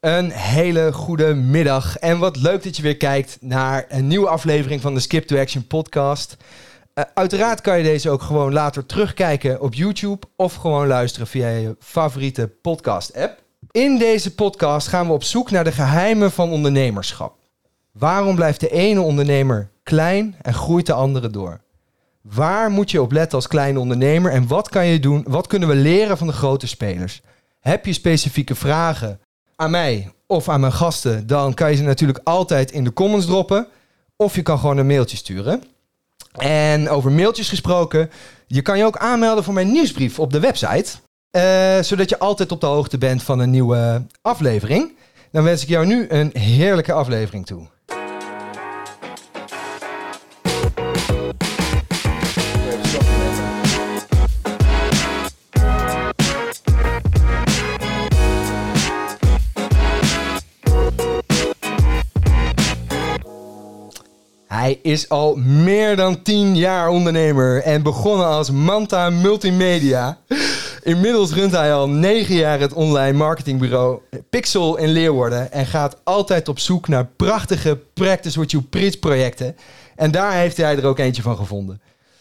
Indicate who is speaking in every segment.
Speaker 1: Een hele goede middag en wat leuk dat je weer kijkt naar een nieuwe aflevering van de Skip to Action podcast. Uh, uiteraard kan je deze ook gewoon later terugkijken op YouTube of gewoon luisteren via je favoriete podcast app. In deze podcast gaan we op zoek naar de geheimen van ondernemerschap. Waarom blijft de ene ondernemer klein en groeit de andere door? Waar moet je op letten als kleine ondernemer en wat kan je doen? Wat kunnen we leren van de grote spelers? Heb je specifieke vragen aan mij of aan mijn gasten, dan kan je ze natuurlijk altijd in de comments droppen. Of je kan gewoon een mailtje sturen. En over mailtjes gesproken, je kan je ook aanmelden voor mijn nieuwsbrief op de website. Uh, zodat je altijd op de hoogte bent van een nieuwe aflevering. Dan wens ik jou nu een heerlijke aflevering toe. Hij is al meer dan 10 jaar ondernemer en begonnen als Manta Multimedia. Inmiddels runt hij al 9 jaar het online marketingbureau Pixel in Leeuwarden en gaat altijd op zoek naar prachtige Practice What You Preach projecten. En daar heeft hij er ook eentje van gevonden.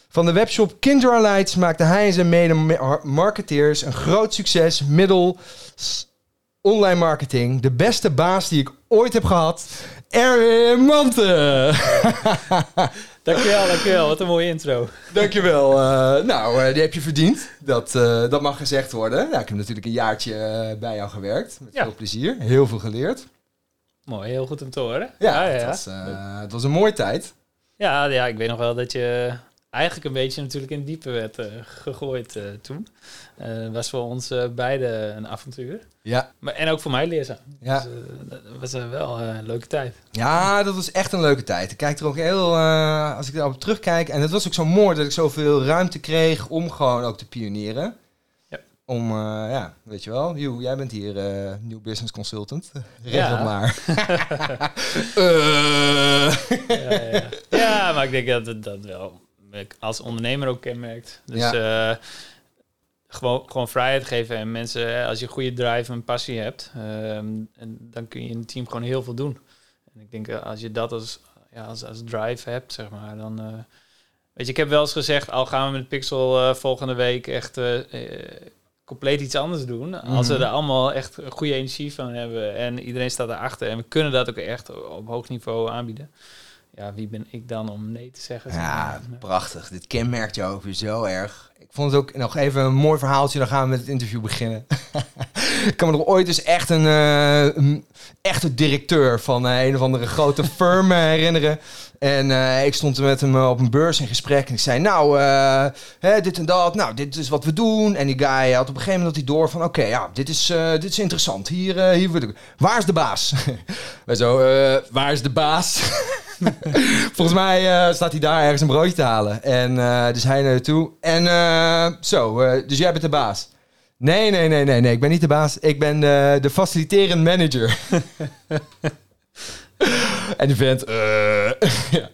Speaker 1: Van de webshop Kindra Lights maakte hij en zijn mede-marketeers een groot succes middel online marketing. De beste baas die ik ooit heb gehad. Erwin Manten.
Speaker 2: dankjewel, dankjewel. Wat een mooie intro.
Speaker 1: Dankjewel. Uh, nou, uh, die heb je verdiend. Dat, uh, dat mag gezegd worden. Ja, ik heb natuurlijk een jaartje bij jou gewerkt. Met ja. veel plezier. Heel veel geleerd.
Speaker 2: Mooi, heel goed om te horen.
Speaker 1: Ja, ja, ja. Het, was, het was een mooie tijd.
Speaker 2: Ja, ja, ik weet nog wel dat je eigenlijk een beetje natuurlijk in diepe werd gegooid toen. Uh, was voor ons beiden een avontuur.
Speaker 1: Ja.
Speaker 2: Maar, en ook voor mij leerzaam. Ja. Dus, dat was wel een leuke tijd.
Speaker 1: Ja, dat was echt een leuke tijd. Ik kijk er ook heel, als ik daarop terugkijk, en het was ook zo mooi dat ik zoveel ruimte kreeg om gewoon ook te pionieren. Ja. Om, ja, weet je wel, Joe, jij bent hier nieuw business consultant. Regel ja. maar.
Speaker 2: ja, ja, ja, maar ik denk dat het dat wel als ondernemer ook kenmerkt. Dus ja gewoon, gewoon vrijheid geven en mensen, als je goede drive en passie hebt, ehm, en dan kun je in het team gewoon heel veel doen. En ik denk, eh, als je dat als, ja, als, als drive hebt, zeg maar, dan... Uh, weet je, ik heb wel eens gezegd, al gaan we met Pixel volgende week echt compleet iets anders doen. Als we mhm. er allemaal echt goede energie van hebben en iedereen staat erachter en we kunnen dat ook echt op hoog niveau aanbieden ja, wie ben ik dan om nee te zeggen?
Speaker 1: Ja, prachtig. Dit kenmerkt jou ook weer zo erg. Ik vond het ook nog even een mooi verhaaltje. Dan gaan we met het interview beginnen. ik kan me nog ooit eens echt een, uh, een echte directeur van uh, een of andere grote firm herinneren. En uh, ik stond met hem op een beurs in gesprek. En ik zei, nou, hè, dit en dat. Nou, dit is wat we doen. En die guy had op een gegeven moment hij door van... Oké, ja, dit is, dit is interessant. Hier, hier word ik... Waar is de baas? Wij zo, waar is de baas? Volgens mij uh, staat hij daar ergens een broodje te halen. En uh, dus hij naartoe. En uh, zo, dus jij bent de baas. Nee, nee, nee, nee, nee. Ik ben niet de baas. Ik ben de, de faciliterend manager. en die vent... ja.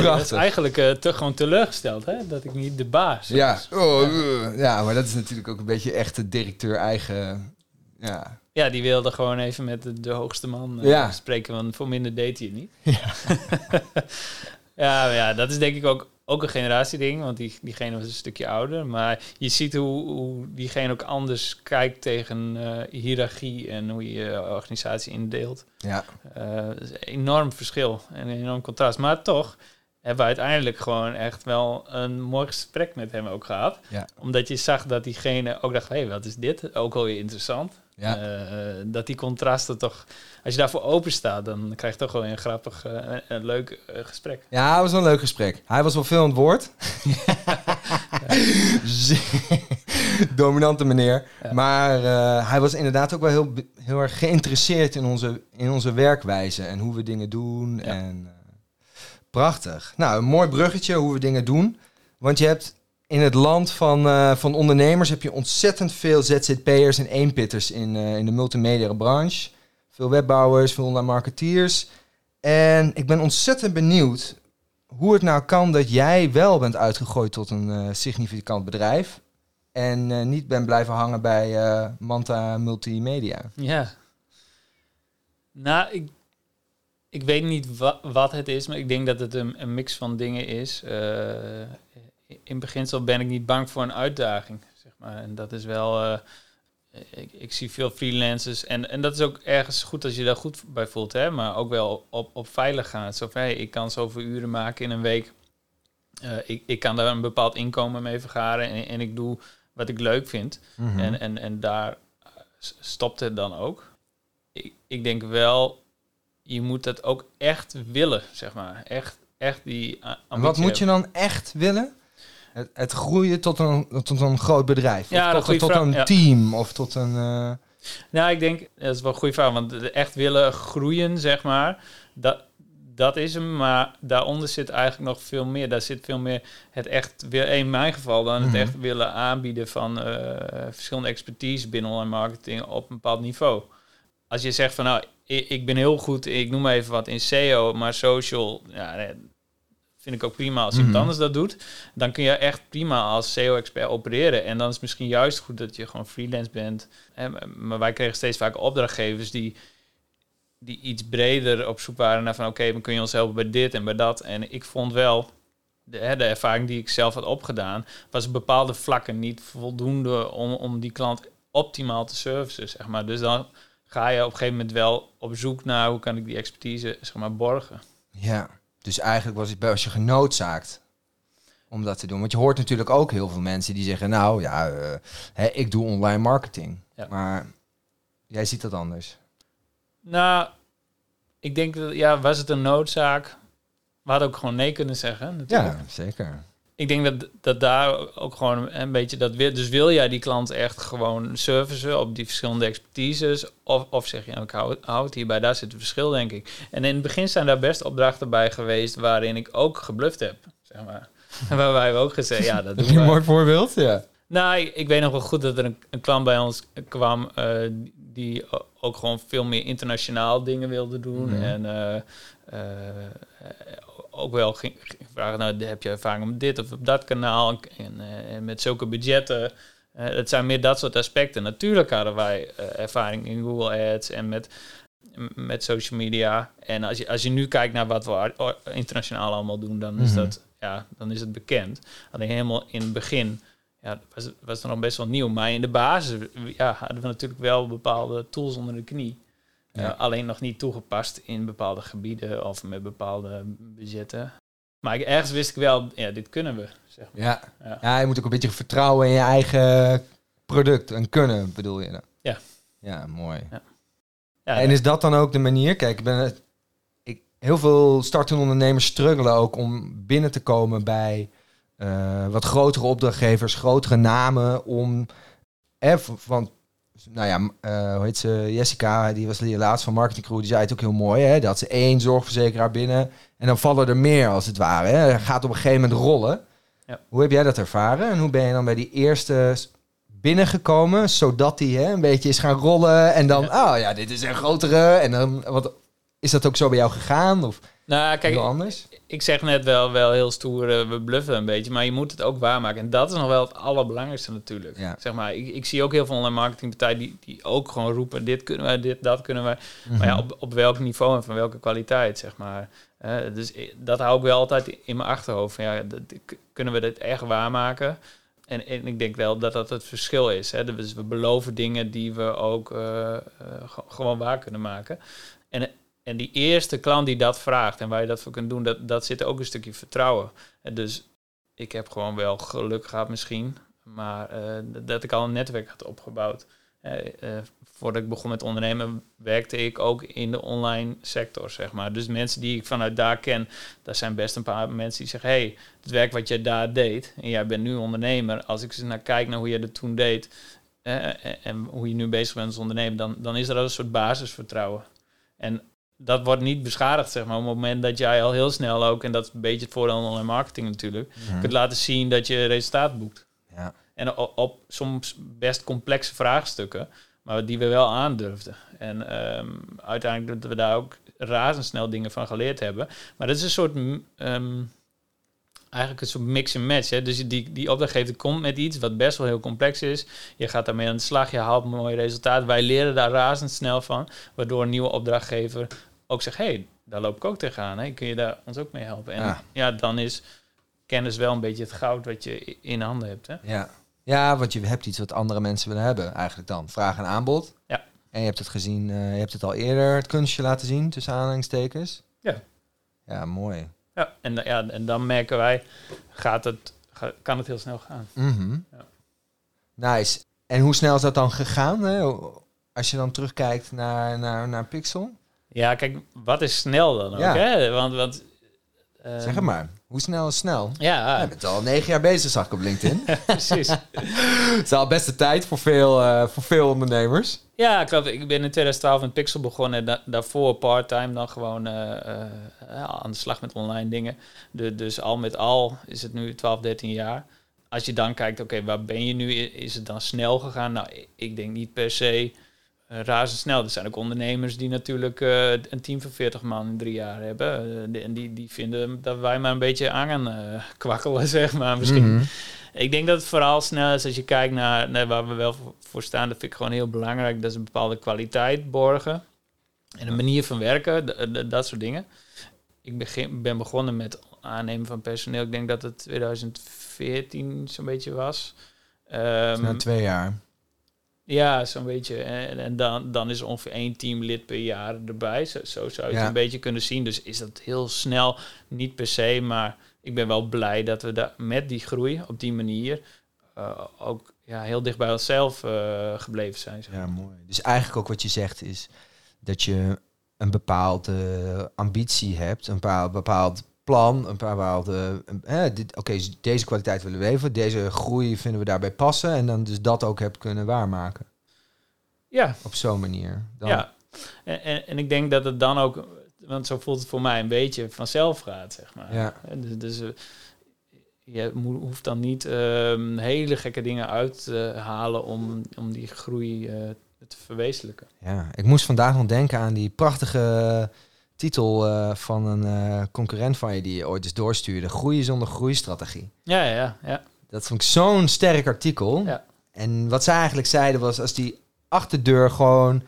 Speaker 2: Ja, dat is eigenlijk uh, te, gewoon teleurgesteld, hè? Dat ik niet de baas
Speaker 1: ja. Oh, ja. ja. maar dat is natuurlijk ook een beetje echt de directeur eigen... Ja.
Speaker 2: Ja, die wilde gewoon even met de, de hoogste man uh, spreken, want voor minder deed hij niet. Ja. ja, ja, dat is denk ik ook, ook een generatieding, want die, diegene was een stukje ouder. Maar je ziet hoe, hoe diegene ook anders kijkt tegen uh, hiërarchie en hoe je je organisatie indeelt. Ja. Uh, is een enorm verschil en een enorm contrast. Maar toch hebben we uiteindelijk gewoon echt wel een mooi gesprek met hem ook gehad. Ja. Omdat je zag dat diegene ook dacht, hé, hey, wat is dit? Ook wel weer interessant. Ja. Uh, dat die contrasten toch, als je daarvoor open staat, dan krijg je toch wel een grappig, uh, een leuk uh, gesprek.
Speaker 1: Ja, het was wel een leuk gesprek. Hij was wel veel aan het woord. Dominante meneer. Ja. Maar hij was inderdaad ook wel heel, heel erg geïnteresseerd in onze, in onze werkwijze en hoe we dingen doen. Ja. En, prachtig. Nou, een mooi bruggetje hoe we dingen doen. Want je hebt in het land van, uh, van ondernemers heb je ontzettend veel ZZP'ers en eenpitters in, uh, in de multimedia branche. Veel webbouwers, veel online marketeers. En ik ben ontzettend benieuwd hoe het nou kan dat jij wel bent uitgegooid tot een uh, significant bedrijf. En niet bent blijven hangen bij Manta Multimedia.
Speaker 2: Ja. Nou, ik, ik weet niet wa wat het is, maar ik denk dat het een, een mix van dingen is. In beginsel ben ik niet bang voor een uitdaging, zeg maar. En dat is wel... Uh, ik, ik, zie veel freelancers en, en dat is ook ergens goed als je daar goed bij voelt, hè? maar ook wel op, op veilig gaan. Zo van, hey, ik kan zoveel uren maken in een week. Uh, ik, ik kan daar een bepaald inkomen mee vergaren en, en ik doe wat ik leuk vind. Mm -hmm. en, en, en daar stopt het dan ook. Ik, ik denk wel, je moet dat ook echt willen, zeg maar. Echt, echt die
Speaker 1: ambitie Wat moet je dan echt willen? Het, het, groeien tot een, tot een groot bedrijf?
Speaker 2: Ja,
Speaker 1: of tot, tot een ja. team? Of tot een... Uh...
Speaker 2: Nou, ik denk, dat is wel een goede vraag. Want echt willen groeien, zeg maar... Dat, dat is hem, maar daaronder zit eigenlijk nog veel meer. Daar zit veel meer het echt, weer in mijn geval, dan het mm -hmm. echt willen aanbieden van uh, verschillende expertise binnen online marketing op een bepaald niveau. Als je zegt van nou, ik, ik ben heel goed, ik noem even wat in SEO, maar social, ja, vind ik ook prima als iemand mm anders dat doet. Dan kun je echt prima als SEO-expert opereren. En dan is het misschien juist goed dat je gewoon freelance bent. Maar wij kregen steeds vaker opdrachtgevers die die iets breder op zoek waren naar van oké, okay, dan kun je ons helpen bij dit en bij dat. En ik vond wel, de, hè, de ervaring die ik zelf had opgedaan, was bepaalde vlakken niet voldoende om, om die klant optimaal te servicen, zeg maar. Dus dan ga je op een gegeven moment wel op zoek naar hoe kan ik die expertise, zeg maar, borgen.
Speaker 1: Ja, dus eigenlijk was, het, was je genoodzaakt om dat te doen. Want je hoort natuurlijk ook heel veel mensen die zeggen, nou ja, uh, hè, ik doe online marketing. Ja. Maar jij ziet dat anders.
Speaker 2: Nou, ik denk dat, ja, was het een noodzaak? We hadden ook gewoon nee kunnen zeggen. Natuurlijk.
Speaker 1: Ja, zeker.
Speaker 2: Ik denk dat, dat daar ook gewoon een beetje dat wil. Dus wil jij die klant echt gewoon servicen op die verschillende expertises? Of, of zeg je, nou, ik hou, hou het hierbij, daar zit het verschil, denk ik. En in het begin zijn daar best opdrachten bij geweest waarin ik ook gebluft heb, zeg maar. Waarbij we ook gezegd, ja, dat doen we.
Speaker 1: Een mooi voorbeeld, ja.
Speaker 2: Nou, ik, ik, weet nog wel goed dat er een, een klant bij ons kwam uh, die ook gewoon veel meer internationaal dingen wilde doen. Mm -hmm. En uh, uh, ook wel ging, ging vragen, nou, heb je ervaring op dit of op dat kanaal? En, en met zulke budgetten. het zijn meer dat soort aspecten. Natuurlijk hadden wij ervaring in Google Ads en met, met social media. En als je, als je nu kijkt naar wat we internationaal allemaal doen, dan, mm -hmm. is, dat, ja, dan is het bekend. Alleen helemaal in het begin ja, was, was nog best wel nieuw. Maar in de basis ja, hadden we natuurlijk wel bepaalde tools onder de knie. Ja. Uh, alleen nog niet toegepast in bepaalde gebieden of met bepaalde budgetten. Maar ik, ergens wist ik wel, ja, dit kunnen we. Zeg maar.
Speaker 1: ja. Ja. ja, je moet ook een beetje vertrouwen in je eigen product en kunnen, bedoel je dan?
Speaker 2: Ja.
Speaker 1: Ja, mooi. Ja. Ja, en is dat dan ook de manier? Kijk, ik ben, ik, heel veel startende ondernemers struggelen ook om binnen te komen bij uh, wat grotere opdrachtgevers, grotere namen om. Eh, van, nou ja, uh, hoe heet ze? Jessica, die was hier laatst van Marketing Crew, die zei het ook heel mooi. Hè? Dat ze één zorgverzekeraar binnen en dan vallen er meer als het ware. Hè? gaat op een gegeven moment rollen. Ja. Hoe heb jij dat ervaren en hoe ben je dan bij die eerste binnengekomen, zodat die hè, een beetje is gaan rollen en dan, ja. oh ja, dit is een grotere. En dan, wat, is dat ook zo bij jou gegaan? Of
Speaker 2: nou, kijk,
Speaker 1: heel anders?
Speaker 2: Ik zeg net wel, wel heel stoer, uh, we bluffen een beetje, maar je moet het ook waarmaken. En dat is nog wel het allerbelangrijkste natuurlijk. Ja. Zeg maar, ik, ik zie ook heel veel online marketingpartijen die, die ook gewoon roepen, dit kunnen we, dit, dat kunnen we. Maar ja, op, op welk niveau en van welke kwaliteit, zeg maar. Uh, dus dat hou ik wel altijd in mijn achterhoofd. Van, ja, dat, kunnen we dit echt waarmaken? En, en ik denk wel dat dat het verschil is. Hè? Dus we beloven dingen die we ook uh, gewoon waar kunnen maken. En en die eerste klant die dat vraagt en waar je dat voor kunt doen, dat, dat zit ook een stukje vertrouwen. En dus ik heb gewoon wel geluk gehad misschien, maar uh, dat ik al een netwerk had opgebouwd. Uh, voordat ik begon met ondernemen, werkte ik ook in de online sector, zeg maar. Dus mensen die ik vanuit daar ken, daar zijn best een paar mensen die zeggen... hey, het werk wat jij daar deed, en jij bent nu ondernemer... als ik eens naar kijk naar hoe je dat toen deed... en hoe je nu bezig bent als ondernemer... dan, dan is er al een soort basisvertrouwen. En dat wordt niet beschadigd, zeg maar. Op het moment dat jij al heel snel ook, en dat is een beetje het voordeel van online marketing natuurlijk, mm kunt laten zien dat je resultaat boekt. Ja. En op, op, soms best complexe vraagstukken, maar die we wel aandurfden. En um, uiteindelijk dat we daar ook razendsnel dingen van geleerd hebben. Maar dat is een soort um, eigenlijk een soort mix en match. Hè? Dus die, die opdrachtgever komt met iets wat best wel heel complex is. Je gaat daarmee aan de slag, je haalt een mooi resultaat. Wij leren daar razendsnel van, waardoor een nieuwe opdrachtgever ook zegt... hey, daar loop ik ook tegenaan. Hè? Kun je daar ons ook mee helpen? En ja, dan is kennis wel een beetje het goud wat je in handen hebt. Hè?
Speaker 1: Ja. ja, want je hebt iets wat andere mensen willen hebben eigenlijk dan. Vraag en aanbod.
Speaker 2: Ja.
Speaker 1: En je hebt het gezien, uh, je hebt het al eerder, het kunstje laten zien, tussen aanhalingstekens.
Speaker 2: Ja.
Speaker 1: Ja, mooi.
Speaker 2: Ja, en, ja, en dan merken wij, gaat het, kan het heel snel gaan.
Speaker 1: Mm ja. Nice. En hoe snel is dat dan gegaan? Hè? Als je dan terugkijkt naar, naar, naar Pixel?
Speaker 2: Ja, kijk, wat is snel dan ook? Ja. Hè? Want, want,
Speaker 1: uh, zeg het maar. Hoe snel is snel?
Speaker 2: Ja.
Speaker 1: Je bent al negen jaar bezig, zag ik op LinkedIn.
Speaker 2: Precies.
Speaker 1: Het is al beste tijd voor veel, uh, voor veel ondernemers.
Speaker 2: Ja, klopt. Ik ben in 2012 met Pixel begonnen. Da daarvoor part-time dan gewoon uh, uh, aan de slag met online dingen. De, dus al met al is het nu 12, 13 jaar. Als je dan kijkt, oké, waar ben je nu? Is het dan snel gegaan? Nou, ik denk niet per se razendsnel. Er zijn ook ondernemers die natuurlijk uh, een team van 40 man in drie jaar hebben. Uh, en die, die vinden dat wij maar een beetje aan gaan kwakkelen, zeg maar. Misschien. Mm -hmm. Ik denk dat het vooral snel is als je kijkt naar, naar waar we wel voor staan. Dat vind ik gewoon heel belangrijk. Dat is een bepaalde kwaliteit borgen. En een manier van werken, dat soort dingen. Ik begin, ben begonnen met aannemen van personeel. Ik denk dat het 2014 zo'n beetje was.
Speaker 1: Um, na twee jaar.
Speaker 2: Ja, zo'n beetje. En, en, dan, dan is ongeveer één teamlid per jaar erbij. Zo, zo zou je het een beetje kunnen zien. Dus is dat heel snel, niet per se, maar ik ben wel blij dat we daar met die groei op die manier uh, ook ja, heel dicht bij onszelf uh, gebleven zijn.
Speaker 1: Zeg. Ja, mooi. Dus eigenlijk ook wat je zegt is dat je een bepaalde ambitie hebt, een bepaald plan, een bepaalde. Eh, Oké, deze kwaliteit willen we even, deze groei vinden we daarbij passen en dan dus dat ook hebt kunnen waarmaken.
Speaker 2: Ja.
Speaker 1: Op zo'n manier.
Speaker 2: Dan. Ja. En, en, en ik denk dat het dan ook want zo voelt het voor mij een beetje vanzelf gaat, zeg maar.
Speaker 1: Ja.
Speaker 2: Dus, dus uh, je hoeft dan niet uh, hele gekke dingen uit te halen om, om die groei uh, te verwezenlijken.
Speaker 1: Ja, ik moest vandaag nog denken aan die prachtige titel uh, van een concurrent van je die je ooit eens doorstuurde. Groeien zonder groeistrategie.
Speaker 2: Ja, ja, ja.
Speaker 1: Dat vond ik zo'n sterk artikel.
Speaker 2: Ja.
Speaker 1: En wat zij eigenlijk zeiden was, als die achterdeur gewoon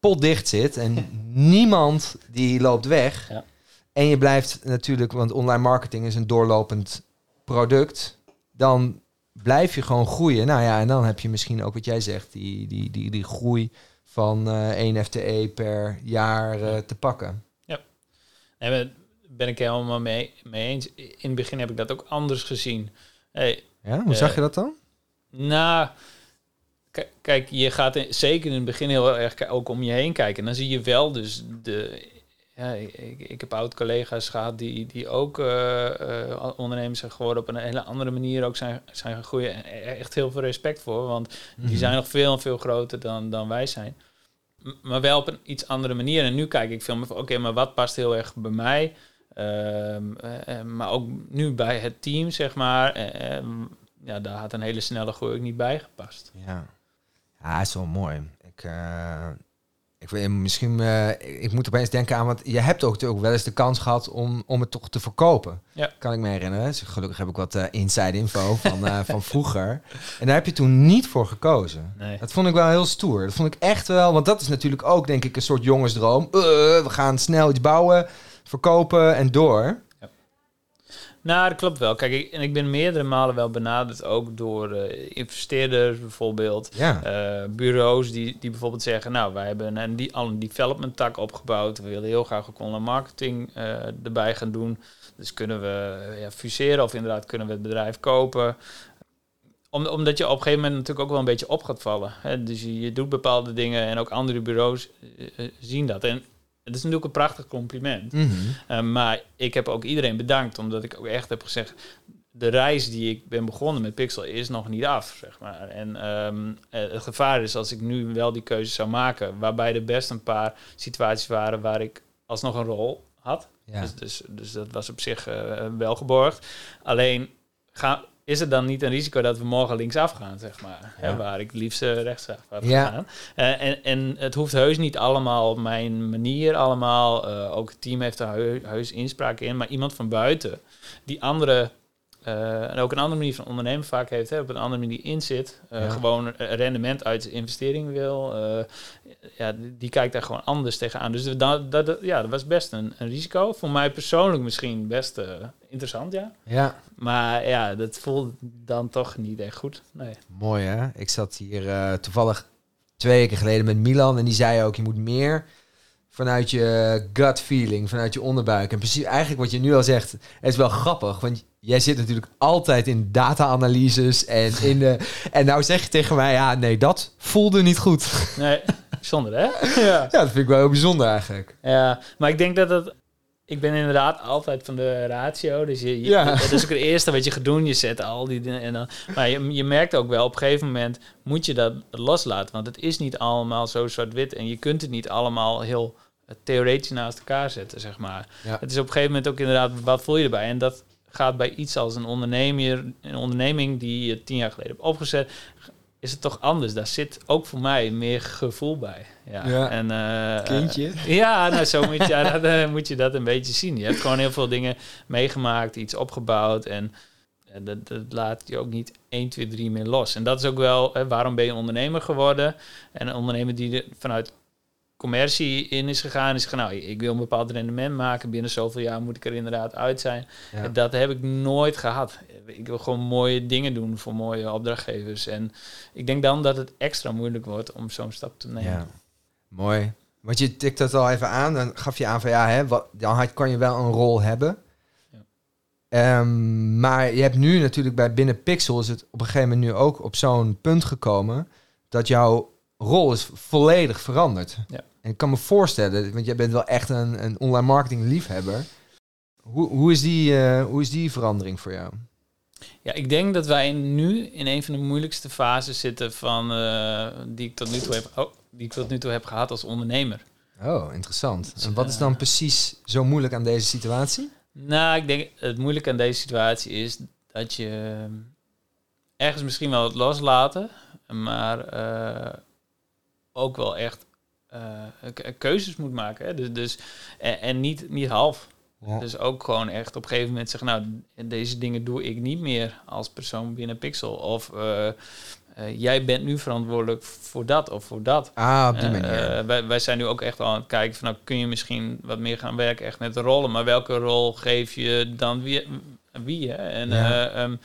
Speaker 1: potdicht zit en niemand die loopt weg.
Speaker 2: Ja.
Speaker 1: En je blijft natuurlijk, want online marketing is een doorlopend product, dan blijf je gewoon groeien. Nou ja, en dan heb je misschien ook wat jij zegt, die, die, die, die groei van uh, 1 FTE per jaar uh, te pakken.
Speaker 2: Nee, ben ik helemaal mee, mee eens. In het begin heb ik dat ook anders gezien. Hey,
Speaker 1: ja, hoe uh, zag je dat dan?
Speaker 2: Nou, kijk, je gaat in, zeker in het begin heel erg ook om je heen kijken. En dan zie je wel dus de... Ja, ik, ik heb oud-collega's gehad die, die ook uh, uh, ondernemers zijn geworden op een hele andere manier ook zijn, zijn gegroeid. En echt heel veel respect voor, want die zijn nog veel en veel groter dan, dan wij zijn. Maar wel op een iets andere manier. En nu kijk ik meer van, oké, maar wat past heel erg bij mij? Uh, maar ook nu bij het team, zeg maar. ja, daar had een hele snelle groei ook niet bij gepast.
Speaker 1: Ja. Ja, is wel mooi. Ik, ik weet misschien, uh, ik moet opeens denken aan, want je hebt ook, ook wel eens de kans gehad om, om het toch te verkopen.
Speaker 2: Ja.
Speaker 1: Kan ik me herinneren. Dus gelukkig heb ik wat uh, inside info van, van vroeger. En daar heb je toen niet voor gekozen.
Speaker 2: Nee.
Speaker 1: Dat vond ik wel heel stoer. Dat vond ik echt wel, want dat is natuurlijk ook denk ik een soort jongensdroom. we gaan snel iets bouwen, verkopen en door.
Speaker 2: Nou, dat klopt wel. Kijk, ik, en ik ben meerdere malen wel benaderd, ook door uh, investeerders bijvoorbeeld.
Speaker 1: Ja.
Speaker 2: Uh, bureaus die, die bijvoorbeeld zeggen, nou, wij hebben een, die, al een development tak opgebouwd. We willen heel graag ook online marketing uh, erbij gaan doen. Dus kunnen we ja, fuseren of inderdaad kunnen we het bedrijf kopen. Om, omdat je op een gegeven moment natuurlijk ook wel een beetje op gaat vallen. Hè? Dus je, je doet bepaalde dingen en ook andere bureaus zien dat. En het is natuurlijk een prachtig compliment.
Speaker 1: Mm -hmm.
Speaker 2: uh, maar ik heb ook iedereen bedankt, omdat ik ook echt heb gezegd... de reis die ik ben begonnen met Pixel is nog niet af, zeg maar. En um, het gevaar is als ik nu wel die keuze zou maken... waarbij er best een paar situaties waren waar ik alsnog een rol had.
Speaker 1: Ja.
Speaker 2: Dus, dus, dus dat was op zich uh, wel geborgd. Alleen... Ga, is het dan niet een risico dat we morgen linksaf gaan, zeg maar? Ja. Hè, waar ik het liefst uh, rechtsaf had
Speaker 1: ja.
Speaker 2: gedaan. Uh, en, en het hoeft heus niet allemaal op mijn manier allemaal. Uh, ook het team heeft er heus inspraak in. Maar iemand van buiten die andere uh, en ook een andere manier van ondernemen vaak heeft, hè, op een andere manier in zit. Uh, Gewoon rendement uit investering wil. Uh, ja, die, kijkt daar gewoon anders tegenaan. Dus dat, dat, ja, dat was best een, een risico. Voor mij persoonlijk misschien best interessant, ja.
Speaker 1: ja.
Speaker 2: Maar ja, dat voelde dan toch niet echt goed. Nee.
Speaker 1: Mooi hè? Ik zat hier toevallig twee weken geleden met Milan en die zei ook, je moet meer vanuit je gut feeling, vanuit je onderbuik. En precies eigenlijk wat je nu al zegt, het is wel grappig, want jij zit natuurlijk altijd in data-analyses en in de... En nou zeg je tegen mij, ja, nee, dat voelde niet goed.
Speaker 2: Nee, bijzonder hè?
Speaker 1: Ja. ja, dat vind ik wel heel bijzonder eigenlijk.
Speaker 2: Ja, maar ik denk dat het... Ik ben inderdaad altijd van de ratio. Dus je, ja. dat is ook het eerste wat je gaat doen. Je zet al die dingen. En dan, maar je, je merkt ook wel, op een gegeven moment moet je dat loslaten. Want het is niet allemaal zo zwart-wit. En je kunt het niet allemaal heel theoretisch naast elkaar zetten, zeg maar. Het is op een gegeven moment ook inderdaad, wat voel je erbij? En dat gaat bij iets als een ondernemer, een onderneming die je tien jaar geleden hebt opgezet, is het toch anders. Daar zit ook voor mij meer gevoel bij. Ja. En, uh,
Speaker 1: Kindje?
Speaker 2: ja, nou zo moet je, ja, dat, uh, moet je dat een beetje zien. Je hebt gewoon heel veel dingen meegemaakt, iets opgebouwd en dat, dat, laat je ook niet 1, 2, 3 meer los. En dat is ook wel, hè, waarom ben je ondernemer geworden? En een ondernemer die vanuit commercie in is gegaan. Is gegaan, nou, ik wil een bepaald rendement maken. Binnen zoveel jaar moet ik er inderdaad uit zijn. Dat heb ik nooit gehad. Ik wil gewoon mooie dingen doen voor mooie opdrachtgevers. En ik denk dan dat het extra moeilijk wordt om zo'n stap te nemen. Ja.
Speaker 1: Mooi. Want je tikt dat al even aan. Dan gaf je aan van ja, hè, wat, dan kan je wel een rol hebben. Um, maar je hebt nu natuurlijk bij binnen Pixel is het op een gegeven moment nu ook op zo'n punt gekomen dat jouw rol is volledig veranderd. Ja. En ik kan me voorstellen, want jij bent wel echt een, een online marketing liefhebber. Hoe, hoe, is die, uh, hoe is die verandering voor jou?
Speaker 2: Ja, ik denk dat wij nu in een van de moeilijkste fases zitten van uh, die ik tot nu toe heb, oh, die ik tot nu toe heb gehad als ondernemer.
Speaker 1: Oh, interessant. en wat is dan precies zo moeilijk aan deze situatie?
Speaker 2: Nou, ik denk het moeilijke aan deze situatie is dat je ergens misschien wel het loslaten, maar uh, ook wel echt uh, keuzes moet maken. Hè? Dus, dus, en, en niet, niet half. Dus ook gewoon echt op een gegeven moment zeggen, nou, deze dingen doe ik niet meer als persoon binnen Pixel. Of uh, jij bent nu verantwoordelijk voor dat of voor dat.
Speaker 1: Ah, op die manier.
Speaker 2: wij, wij zijn nu ook echt aan het kijken van, nou, kun je misschien wat meer gaan werken echt met rollen. Maar welke rol geef je dan wie? wie hè? En ja. um,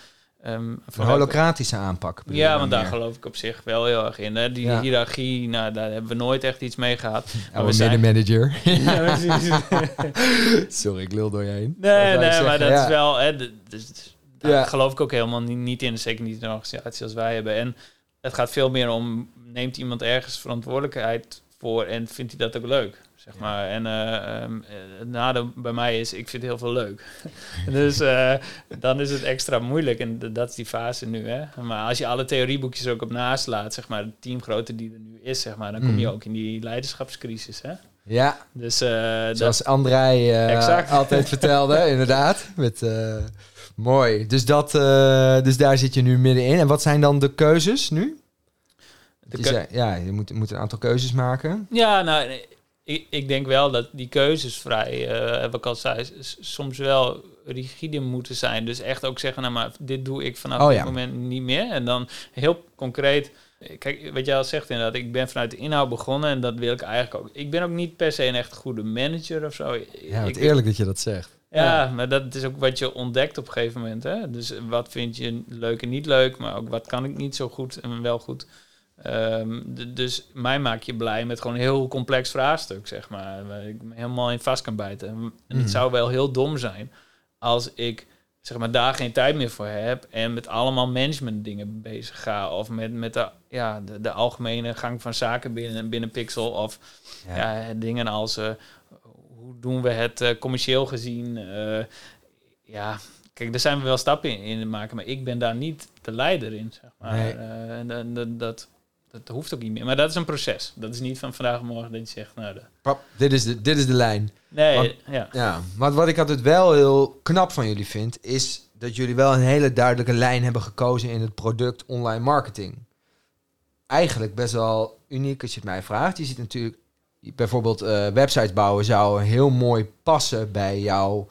Speaker 1: Um, een holocratische aanpak.
Speaker 2: Ja, want daar geloof ik op zich wel heel erg in. Hè? Die ja. hiërarchie, nou, daar hebben we nooit echt iets mee gehad.
Speaker 1: Maar we zijn manager. ja, Sorry, ik lul door je heen.
Speaker 2: Nee, nee, maar dat is wel. Hè, dus, daar geloof ik ook helemaal niet, in. Zeker niet in een organisatie als wij hebben. En het gaat veel meer om: neemt iemand ergens verantwoordelijkheid voor en vindt hij dat ook leuk? Zeg maar. En uh, het nadeel bij mij is, ik vind heel veel leuk. dus uh, dan is het extra moeilijk en dat is die fase nu. Hè? Maar als je alle theorieboekjes ook op naslaat, zeg maar, de teamgrootte die er nu is, zeg maar, dan kom je mm. ook in die leiderschapscrisis. Hè?
Speaker 1: Ja,
Speaker 2: dus, uh,
Speaker 1: zoals dat... André altijd vertelde, inderdaad. Met, mooi. Dus, dat, dus daar zit je nu middenin. En wat zijn dan de keuzes nu? Ja, je moet, moet een aantal keuzes maken.
Speaker 2: Ja, nou, ik, ik denk wel dat die keuzes vrij, uh, heb ik al zei, soms wel rigide moeten zijn. Dus echt ook zeggen, nou maar dit doe ik vanaf oh, dit moment niet meer. En dan heel concreet, kijk, wat jij al zegt inderdaad, ik ben vanuit de inhoud begonnen en dat wil ik eigenlijk ook. Ik ben ook niet per se een echt goede manager of zo.
Speaker 1: Ja, het eerlijk dat je dat zegt.
Speaker 2: Ja, maar dat is ook wat je ontdekt op een gegeven moment. Hè? Dus wat vind je leuk en niet leuk, maar ook wat kan ik niet zo goed en wel goed. Ehm, dus mij maak je blij met gewoon een heel complex vraagstuk, zeg maar. Waar ik me helemaal in vast kan bijten. En het mhm. zou wel heel dom zijn als ik zeg maar, daar geen tijd meer voor heb en met allemaal management dingen bezig ga. Of met, met de, ja, de, de algemene gang van zaken binnen, binnen Pixel. Of ja. dingen als uh, hoe doen we het uh, commercieel gezien. Uh, ja, kijk, daar zijn we wel stappen in, in maken, maar ik ben daar niet de leider in. Zeg maar. Nee. en dat, dat hoeft ook niet meer. Maar dat is een proces. Dat is niet van vandaag op morgen dat je zegt, nou... De...
Speaker 1: Pap, dit is de, dit is de lijn.
Speaker 2: Nee, ja.
Speaker 1: ja. Maar wat ik altijd wel heel knap van jullie vind, is dat jullie wel een hele duidelijke lijn hebben gekozen in het product online marketing. Eigenlijk best wel uniek als je het mij vraagt. Je ziet natuurlijk bijvoorbeeld uh, websites bouwen zou heel mooi passen bij jouw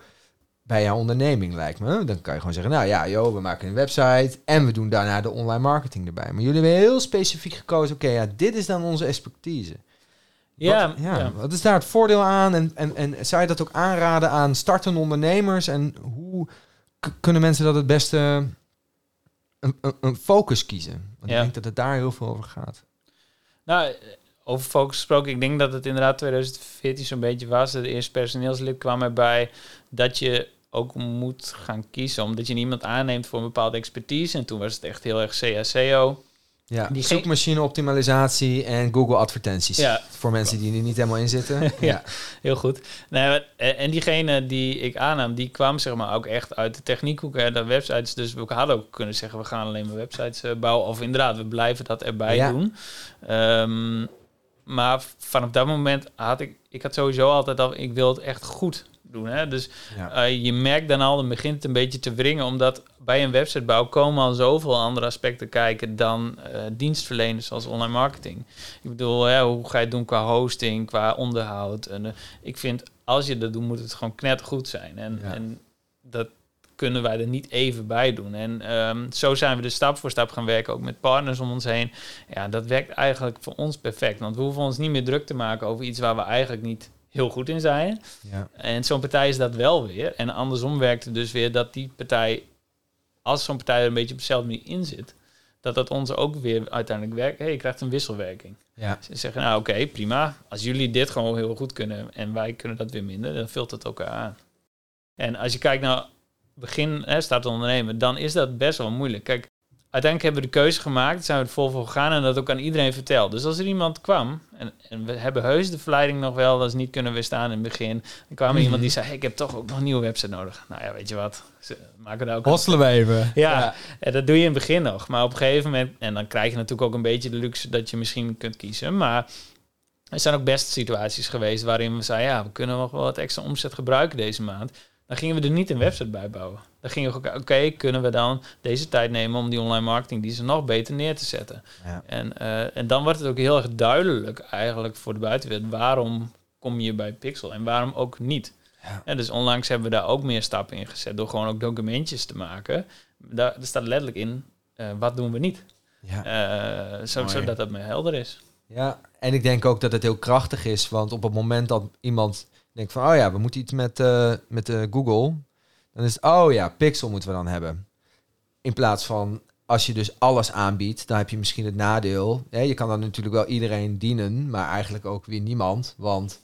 Speaker 1: bij jouw onderneming, lijkt me. Dan kan je gewoon zeggen, nou ja, joh, we maken een website en we doen daarna de online marketing erbij. Maar jullie hebben heel specifiek gekozen, oké, ja, dit is dan onze expertise.
Speaker 2: Ja,
Speaker 1: wat, ja, wat is daar het voordeel aan? En, en, en zou je dat ook aanraden aan startende ondernemers? En hoe kunnen mensen dat het beste een, een, een focus kiezen? Want ja. ik denk dat het daar heel veel over gaat.
Speaker 2: Nou, over focus gesproken, ik denk dat het inderdaad 2014 zo'n beetje was. De eerste personeelslid kwam erbij dat je ook moet gaan kiezen, omdat je niemand aanneemt voor een bepaalde expertise. En toen was het echt heel erg CACO.
Speaker 1: Ja, die zoekmachine optimalisatie en Google advertenties. Ja. Voor mensen die er niet helemaal in zitten.
Speaker 2: ja, heel goed. Nee, en diegene die ik aannam, die kwam zeg maar ook echt uit de techniekhoek. Hè, de websites, dus we hadden ook kunnen zeggen, we gaan alleen maar websites uh, bouwen. Of inderdaad, we blijven dat erbij doen. Um, maar vanaf dat moment had ik, ik had sowieso altijd al, ik wil het echt goed doen. Hè? Dus uh, je merkt dan al, dan begint het een beetje te wringen, omdat bij een websitebouw komen al zoveel andere aspecten kijken dan uh, dienstverleners zoals online marketing. Ik bedoel, hè, hoe ga je het doen qua hosting, qua onderhoud? En, uh, ik vind, als je dat doet, moet het gewoon knettergoed zijn. En, ja. en dat, kunnen wij er niet even bij doen. En um, zo zijn we dus stap voor stap gaan werken, ook met partners om ons heen. Ja, dat werkt eigenlijk voor ons perfect. Want we hoeven ons niet meer druk te maken over iets waar we eigenlijk niet heel goed in zijn. Ja. En zo'n partij is dat wel weer. En andersom werkt het dus weer dat die partij, als zo'n partij er een beetje op dezelfde manier in zit, dat dat ons ook weer uiteindelijk werkt. Hey, je krijgt een wisselwerking. Ja. Ze zeggen, nou oké, prima. Als jullie dit gewoon heel goed kunnen en wij kunnen dat weer minder, dan vult het elkaar aan. En als je kijkt naar begin hè, staat te ondernemen, dan is dat best wel moeilijk. Kijk, uiteindelijk hebben we de keuze gemaakt, zijn we het vol voor gegaan en dat ook aan iedereen verteld. Dus als er iemand kwam, en, en we hebben heus de verleiding nog wel, dat is niet kunnen weerstaan in het begin. Dan kwam er iemand die zei, hey, ik heb toch ook nog een nieuwe website nodig. Nou ja, weet je wat, ze maken daar ook...
Speaker 1: Hostelen we even.
Speaker 2: Ja, En dat doe je in het begin nog. Maar op een gegeven moment, en dan krijg je natuurlijk ook een beetje de luxe dat je misschien kunt kiezen, maar... Er zijn ook best situaties geweest waarin we zeiden, ja, we kunnen nog wel wat extra omzet gebruiken deze maand. Dan gingen we er niet een website bij bouwen. Dan gingen we oké, kunnen we dan deze tijd nemen om die online marketing die ze nog beter neer te zetten. Ja. En, uh, en dan wordt het ook heel erg duidelijk eigenlijk voor de buitenwereld waarom kom je bij Pixel en waarom ook niet. Ja. En dus onlangs hebben we daar ook meer stappen in gezet door gewoon ook documentjes te maken. Daar, staat letterlijk in, uh, wat doen we niet? Ja. Uh, zo, zodat dat meer helder is.
Speaker 1: Ja, en ik denk ook dat het heel krachtig is, want op het moment dat iemand denk van, oh ja, we moeten iets met, uh, met Google. Dan is het, oh ja, Pixel moeten we dan hebben. In plaats van, als je dus alles aanbiedt, dan heb je misschien het nadeel. Je kan dan natuurlijk wel iedereen dienen, maar eigenlijk ook weer niemand. Want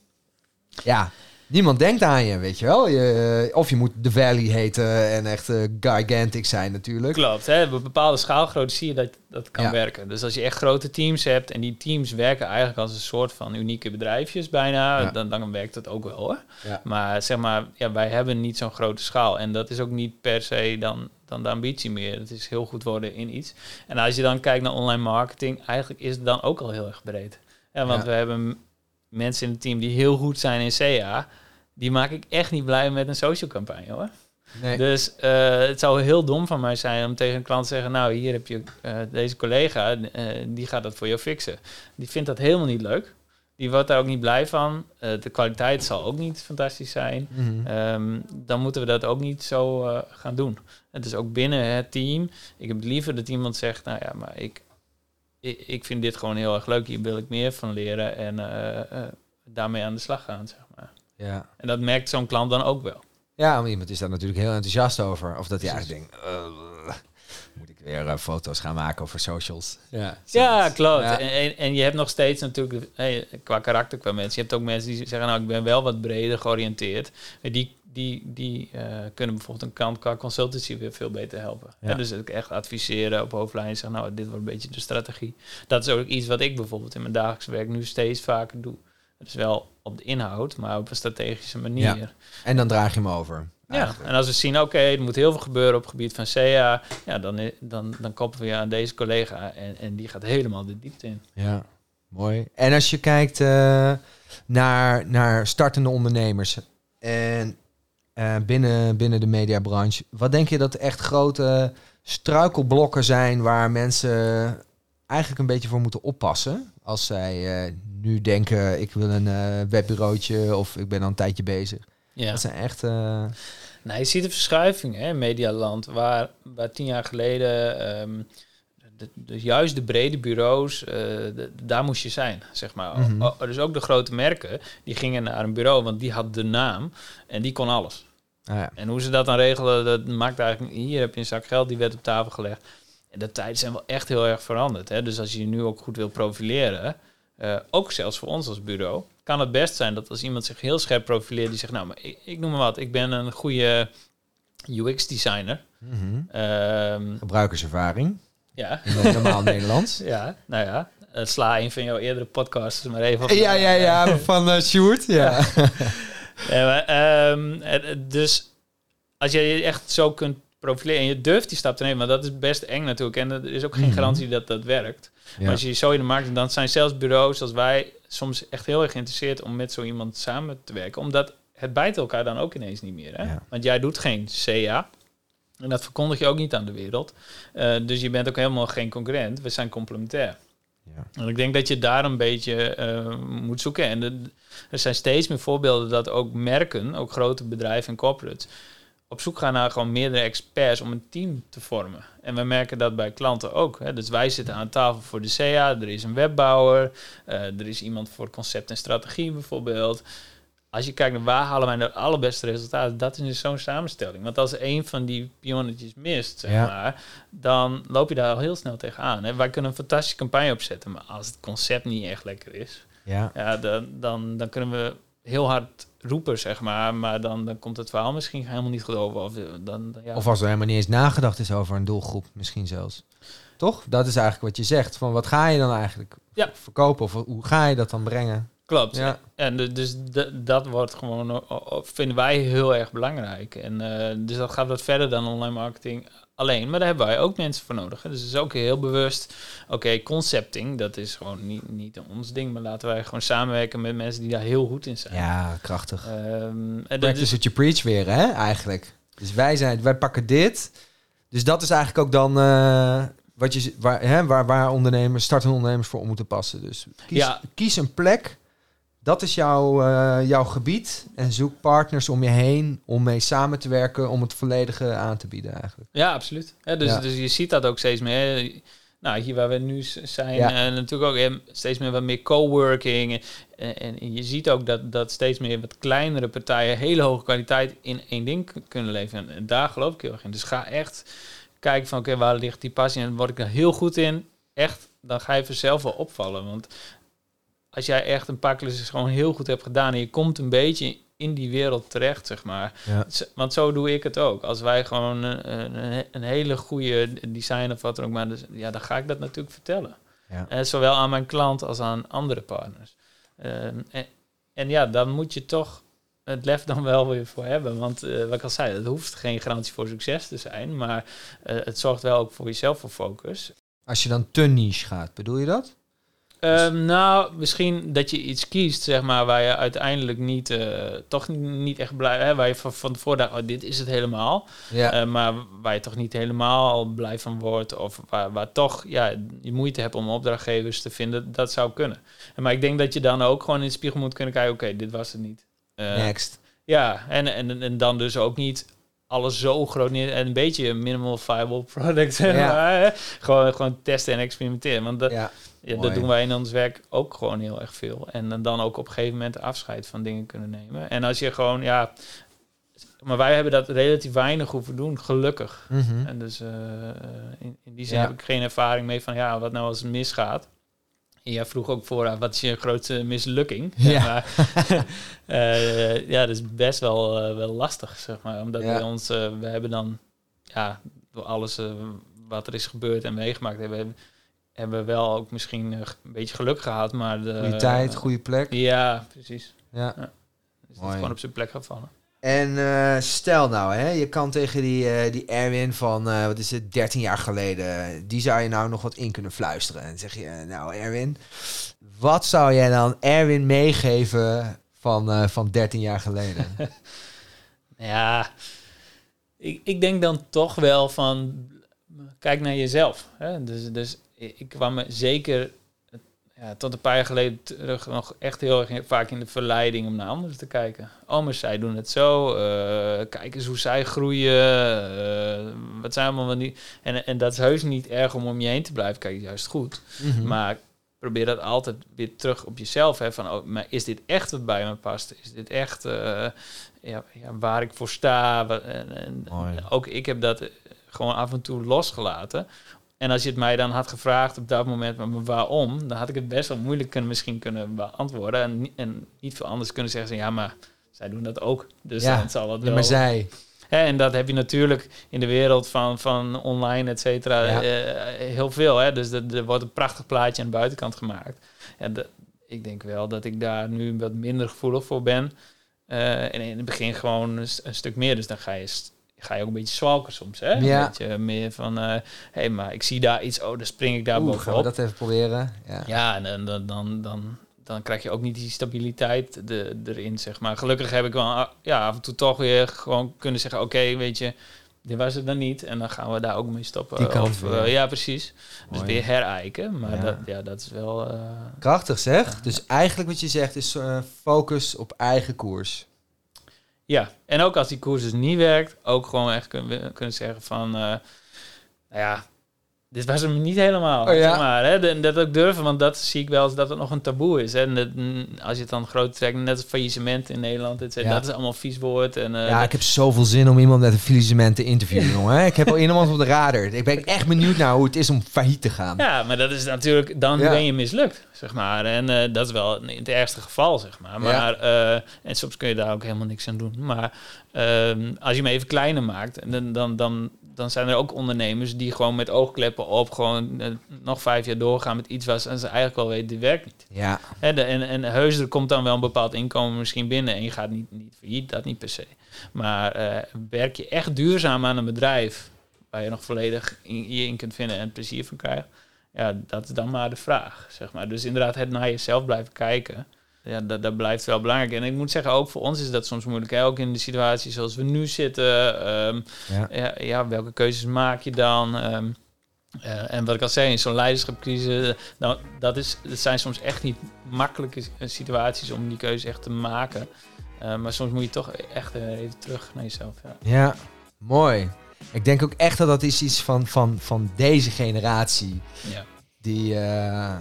Speaker 1: ja, niemand denkt aan je, weet je wel. Je, of je moet The Valley heten en echt uh, gigantic zijn natuurlijk.
Speaker 2: Klopt, hè? op bepaalde schaalgrootte zie je dat dat kan werken. Dus als je echt grote teams hebt en die teams werken eigenlijk als een soort van unieke bedrijfjes bijna, dan, dan werkt dat ook wel hoor. Maar zeg maar, ja, wij hebben niet zo'n grote schaal en dat is ook niet per se dan, dan de ambitie meer. Het is heel goed worden in iets. En als je dan kijkt naar online marketing, eigenlijk is het dan ook al heel erg breed. Ja, want we hebben mensen in het team die heel goed zijn in CA, die maak ik echt niet blij met een social campagne hoor. Nee. Dus uh, het zou heel dom van mij zijn om tegen een klant te zeggen: Nou, hier heb je uh, deze collega, uh, die gaat dat voor jou fixen. Die vindt dat helemaal niet leuk. Die wordt daar ook niet blij van. de kwaliteit zal ook niet fantastisch zijn. Mm -hmm. um, dan moeten we dat ook niet zo gaan doen. Het is ook binnen het team. Ik heb liever dat iemand zegt: Nou ja, maar ik, ik, ik vind dit gewoon heel erg leuk. Hier wil ik meer van leren en daarmee aan de slag gaan. Zeg maar. ja. En dat merkt zo'n klant dan ook wel.
Speaker 1: Ja, want iemand is daar natuurlijk heel enthousiast over. Of dat hij eigenlijk denkt, uh, moet ik weer uh, foto's gaan maken over socials.
Speaker 2: Ja, ja klopt. Ja. En, en, je hebt nog steeds natuurlijk, hey, qua karakter, qua mensen. Je hebt ook mensen die zeggen, nou, ik ben wel wat breder georiënteerd. Die, die, die uh, kunnen bijvoorbeeld een kant qua consultancy weer veel beter helpen. Ja. dus ik echt adviseren op hoofdlijn zeggen, nou, dit wordt een beetje de strategie. Dat is ook iets wat ik bijvoorbeeld in mijn dagelijks werk nu steeds vaker doe. Het is wel op de inhoud, maar op een strategische manier. Ja.
Speaker 1: En dan draag je hem over.
Speaker 2: Ja, en als we zien, oké, er moet heel veel gebeuren op het gebied van CA, ja, dan, dan, dan koppelen we je aan deze collega en, en die gaat helemaal de diepte in.
Speaker 1: Ja, mooi. En als je kijkt uh, naar, naar startende ondernemers en uh, binnen, binnen de mediabranche, wat denk je dat echt grote struikelblokken zijn waar mensen eigenlijk een beetje voor moeten oppassen als zij uh, nu denken, ik wil een uh, webbureautje of ik ben al een tijdje bezig. Ja. Dat zijn echt...
Speaker 2: Nou, je ziet een verschuiving hè, in Medialand, waar, waar tien jaar geleden... Um, de, juist de brede bureaus, uh, daar moest je zijn, zeg maar. Mm dus ook de grote merken, die gingen naar een bureau, want die had de naam en die kon alles. Ah, ja. En hoe ze dat dan regelen, dat maakt eigenlijk... Hier heb je een zak geld, die werd op tafel gelegd. En de tijden zijn wel echt heel erg veranderd. Hè? Dus als je je nu ook goed wil profileren, uh, ook zelfs voor ons als bureau, kan het best zijn dat als iemand zich heel scherp profileert, die zegt, nou, maar ik, ik noem maar wat, ik ben een goede UX-designer.
Speaker 1: Mm Gebruikerservaring.
Speaker 2: Ja.
Speaker 1: In normaal Nederlands.
Speaker 2: Ja, nou ja. Uh, sla een van jouw eerdere podcasts maar even op.
Speaker 1: Ja, ja, ja, van uh, Sjoerd. Ja.
Speaker 2: ja um, dus als je je echt zo kunt profileren en je durft die stap te nemen, maar dat is best eng natuurlijk. En er is ook geen mhm. garantie dat dat werkt. Maar als je zo in de markt, dan zijn zelfs bureaus als wij soms echt heel erg geïnteresseerd om met zo iemand samen te werken. Omdat het bijt elkaar dan ook ineens niet meer. Hè? Want jij doet geen CA. En dat verkondig je ook niet aan de wereld. Uh, dus je bent ook helemaal geen concurrent. We zijn complementair. Ja. En ik denk dat je daar een beetje uh, moet zoeken. En er zijn steeds meer voorbeelden dat ook merken, ook grote bedrijven en corporates, op zoek gaan naar gewoon meerdere experts om een team te vormen. En we merken dat bij klanten ook. Hè. Dus wij zitten aan tafel voor de CA, er is een webbouwer, uh, er is iemand voor concept en strategie bijvoorbeeld. Als je kijkt naar waar halen wij de allerbeste resultaten, dat is dus zo'n samenstelling. Want als een van die pionnetjes mist, zeg maar, dan loop je daar al heel snel tegenaan. Hè. Wij kunnen een fantastische campagne opzetten, maar als het concept niet echt lekker is, ja. Ja, dan, dan, dan kunnen we heel hard roepen, zeg maar. Maar dan, dan komt het verhaal misschien helemaal niet goed over. Of, dan, ja.
Speaker 1: of als er helemaal niet eens nagedacht is over een doelgroep, misschien zelfs. Toch? Dat is eigenlijk wat je zegt. Van wat ga je dan eigenlijk ja. verkopen? Of hoe ga je dat dan brengen?
Speaker 2: Klopt. Ja. En dus dat wordt gewoon, vinden wij heel erg belangrijk. En uh, dus dat gaat wat verder dan online marketing alleen. Maar daar hebben wij ook mensen voor nodig. Hè. Dus het is ook heel bewust. Oké, concepting, dat is gewoon niet, niet ons ding. Maar laten wij gewoon samenwerken met mensen die daar heel goed in zijn.
Speaker 1: Ja, krachtig. Um, en dat is het je preach weer, hè, eigenlijk. Dus wij, zijn, wij pakken dit. Dus dat is eigenlijk ook dan... Uh, wat je, waar, hè, waar, waar ondernemers, startende ondernemers voor om moeten passen. Dus kies, ja. kies een plek dat is jouw, uh, jouw gebied. En zoek partners om je heen om mee samen te werken om het volledige aan te bieden eigenlijk.
Speaker 2: Ja, absoluut. Ja, dus, dus je ziet dat ook steeds meer. Nou, hier waar we nu zijn, en natuurlijk ook steeds meer wat meer coworking. En, en je ziet ook dat, dat steeds meer wat kleinere partijen hele hoge kwaliteit in één ding kunnen leveren. En daar geloof ik heel erg in. Dus ga echt kijken van oké, waar ligt die passie en word ik er heel goed in. Echt, dan ga je vanzelf wel opvallen. Want als jij echt een paar klussen gewoon heel goed hebt gedaan en je komt een beetje in die wereld terecht, zeg maar. Want zo doe ik het ook. Als wij gewoon een, een, een hele goede design of wat dan ook maar, dus, ja, dan ga ik dat natuurlijk vertellen. Ja. En zowel aan mijn klant als aan andere partners. Ehm, en, en, ja, dan moet je toch het lef dan wel weer voor hebben. Want uh, wat ik al zei, het hoeft geen garantie voor succes te zijn, maar het zorgt wel ook voor jezelf voor focus.
Speaker 1: Als je dan te niche gaat, bedoel je dat?
Speaker 2: Um, nou, misschien dat je iets kiest, zeg maar, waar je uiteindelijk niet, uh, toch niet echt blij, hè, waar je van, van tevoren dacht, oh, dit is het helemaal. Ja. Uh, maar waar je toch niet helemaal blij van wordt, of waar, waar toch ja, je moeite hebt om opdrachtgevers te vinden, dat zou kunnen. En, maar ik denk dat je dan ook gewoon in de spiegel moet kunnen kijken, oké, dit was het niet.
Speaker 1: Uh, Next.
Speaker 2: Ja, en, en, en dan dus ook niet alles zo groot neer en een beetje minimal viable product. Maar, gewoon, gewoon testen en experimenteren. Want dat, ja. Ja, dat doen wij in ons werk ook gewoon heel erg veel. En dan ook op een gegeven moment afscheid van dingen kunnen nemen. En als je gewoon, ja... Maar wij hebben dat relatief weinig hoeven doen, gelukkig. Mhm. En dus uh, in, in, die zin heb ik geen ervaring mee van, ja, wat nou als het misgaat. En jij vroeg ook voor, wat is je grootste mislukking? Ja, maar, uh, ja dat is best wel, uh, wel lastig, zeg maar. Omdat ja. we ons, we hebben dan, ja, door alles wat er is gebeurd en meegemaakt hebben hebben we wel ook misschien een beetje geluk gehad, maar de...
Speaker 1: Goede tijd, goede plek.
Speaker 2: Ja, precies. Ja. ja. Dus dat gewoon op zijn plek gaat vallen.
Speaker 1: En uh, stel nou, hè, je kan tegen die, uh, die Erwin van, uh, wat is het, 13 jaar geleden, die zou je nou nog wat in kunnen fluisteren. En zeg je, nou Erwin, wat zou jij dan Erwin meegeven van, van 13 jaar geleden?
Speaker 2: ja, ik, ik denk dan toch wel van, kijk naar jezelf. Hè? Dus, dus ik kwam me zeker ja, tot een paar jaar geleden terug nog echt heel erg vaak in de verleiding om naar anderen te kijken. Oh, maar zij doen het zo. Uh, kijk eens hoe zij groeien. Uh, wat zijn allemaal niet. En, en dat is heus niet erg om om je heen te blijven kijken, juist goed. Mhm. Maar probeer dat altijd weer terug op jezelf. Hè, van, oh, maar is dit echt wat bij me past? Is dit echt uh, ja, ja, waar ik voor sta? En, en ook ik heb dat gewoon af en toe losgelaten. En als je het mij dan had gevraagd op dat moment, waarom, dan had ik het best wel moeilijk kunnen, misschien kunnen beantwoorden. En, en niet veel anders kunnen zeggen, ja, maar zij doen dat ook. Dus ja, dan zal het wel.
Speaker 1: maar zij.
Speaker 2: Hè, en dat heb je natuurlijk in de wereld van, van online, et cetera, eh, heel veel. Hè? Dus er wordt een prachtig plaatje aan de buitenkant gemaakt. Ja, ik denk wel dat ik daar nu wat minder gevoelig voor ben. Uh, en in het begin gewoon een, een, stuk meer. Dus dan ga je ga je ook een beetje zwalken soms. Hè? Ja. Een beetje meer van, hé, uh, hey, maar ik zie daar iets, oh, dan spring ik daar Oeh, bovenop. Gaan
Speaker 1: we dat even proberen?
Speaker 2: Ja, ja en, dan, dan, dan, dan krijg je ook niet die stabiliteit de, erin, zeg maar. Gelukkig heb ik wel ah, ja, af en toe toch weer gewoon kunnen zeggen, oké, weet je, dit was het dan niet. En dan gaan we daar ook mee stoppen.
Speaker 1: Die kant
Speaker 2: of, uh, ja, precies. Dus weer herijken. Maar ja. Dat, ja, dat is wel... Uh,
Speaker 1: Krachtig zeg. Dus eigenlijk wat je zegt is uh, focus op eigen koers.
Speaker 2: Ja, en ook als die koers dus niet werkt, ook gewoon echt kunnen, kunnen zeggen van, uh, nou ja, dit was hem niet helemaal. Oh, ja. zeg maar, hè? dat ook durven, want dat zie ik wel eens dat het nog een taboe is. En als je het dan groot trekt, net als faillissement in Nederland, ja. dat is allemaal vies woord. En,
Speaker 1: uh, ja, ik heb zoveel zin om iemand met een faillissement te interviewen, jongen. Ik heb al iemand op de radar. Ik ben echt benieuwd naar hoe het is om failliet te gaan.
Speaker 2: Ja, maar dat is natuurlijk, dan ben je mislukt, zeg maar. En uh, dat is wel in het ergste geval, zeg maar. Maar, uh, en soms kun je daar ook helemaal niks aan doen. Maar ehm, als je me even kleiner maakt, dan, dan, dan dan zijn er ook ondernemers die gewoon met oogkleppen op gewoon eh, nog vijf jaar doorgaan met iets wat en ze eigenlijk wel weten, dit werkt niet.
Speaker 1: Ja.
Speaker 2: En, en, en heus, er komt dan wel een bepaald inkomen misschien binnen en je gaat niet, niet failliet, dat niet per se. Maar uh, werk je echt duurzaam aan een bedrijf waar je nog volledig in, je in kunt vinden en plezier van krijgt, ja, dat is dan maar de vraag, zeg maar. Dus inderdaad, het naar jezelf blijven kijken ja, dat, dat blijft wel belangrijk. En ik moet zeggen, ook voor ons is dat soms moeilijk. Hè? Ook in de situatie zoals we nu zitten. Ehm, ja. ja. welke keuzes maak je dan? Ehm, eh, en wat ik al zei, in zo'n leiderschapcrisis, nou, dat, is, dat zijn soms echt niet makkelijke situaties om die keuze echt te maken. Uh, maar soms moet je toch echt even terug naar jezelf. Ja,
Speaker 1: ja mooi. Ik denk ook echt dat dat is iets van, van, van deze generatie. Ja. Die, uh,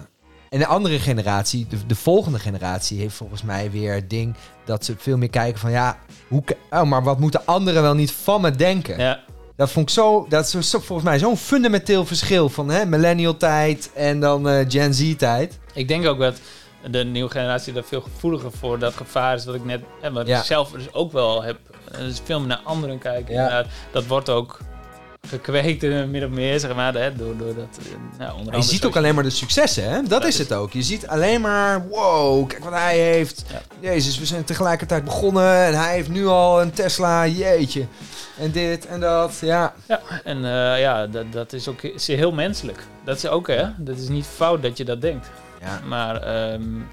Speaker 1: en de andere generatie, de, de, volgende generatie, heeft volgens mij weer het ding dat ze veel meer kijken van ja, hoe, oh, maar wat moeten anderen wel niet van me denken?
Speaker 2: Ja.
Speaker 1: Dat vond ik zo, dat is volgens mij zo'n fundamenteel verschil van hè, millennial tijd en dan uh, Gen Z tijd.
Speaker 2: Ik denk ook dat de nieuwe generatie daar veel gevoeliger voor dat gevaar is wat ik net, en wat ik zelf dus ook wel heb, dus veel meer naar anderen kijken. Ja. Dat wordt ook gekweekt, min of meer, zeg maar, hè, door, door dat...
Speaker 1: Nou, onder je ziet ook alleen maar de successen, hè? Dat is het ook. Je ziet alleen maar, wow, kijk wat hij heeft. Jezus, we zijn tegelijkertijd begonnen en hij heeft nu al een Tesla, jeetje. En dit en dat, ja.
Speaker 2: Ja, en uh, ja, dat, dat is ook is heel menselijk. Dat is ook, hè? Dat is niet fout dat je dat denkt. Ja. Maar um,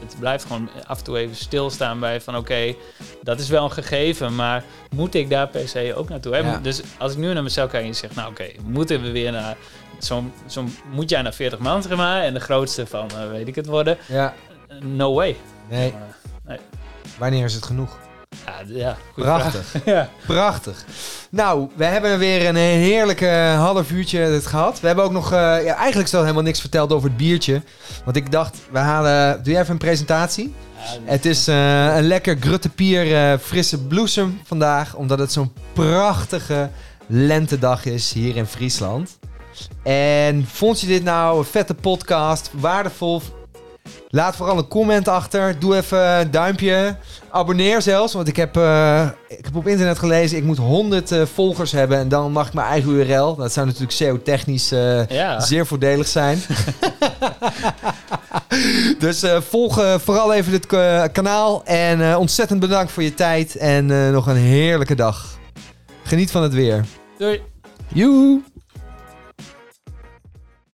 Speaker 2: het blijft gewoon af en toe even stilstaan bij van oké, dat is wel een gegeven, maar moet ik daar per se ook naartoe? Hè? Dus als ik nu naar mezelf kijk en zeg, nou oké, moeten we weer naar zo'n, zo moet jij naar 40 man zeg maar en de grootste van uh, weet ik het worden?
Speaker 1: Ja.
Speaker 2: No way.
Speaker 1: Nee. nee. Wanneer is het genoeg?
Speaker 2: Ja, ja
Speaker 1: Prachtig. ja. Prachtig. Nou, we hebben weer een heerlijke half uurtje het gehad. We hebben ook nog... Uh, ja, eigenlijk helemaal niks verteld over het biertje. Want ik dacht, we halen... Doe jij even een presentatie? het is uh, een lekker gruttepier uh, frisse bloesem vandaag. Omdat het zo'n prachtige lentedag is hier in Friesland. En vond je dit nou een vette podcast? Waardevol? Laat vooral een comment achter. Doe even een duimpje. Abonneer zelfs, want ik heb, uh, ik heb op internet gelezen... ik moet 100 uh, eh, volgers hebben en dan mag ik mijn eigen URL. Dat zou natuurlijk SEO-technisch uh, ja. zeer voordelig zijn. dus volg vooral even dit kanaal. En ontzettend bedankt voor je tijd. En nog een heerlijke dag. Geniet van het weer.
Speaker 2: Doei.
Speaker 1: Joe.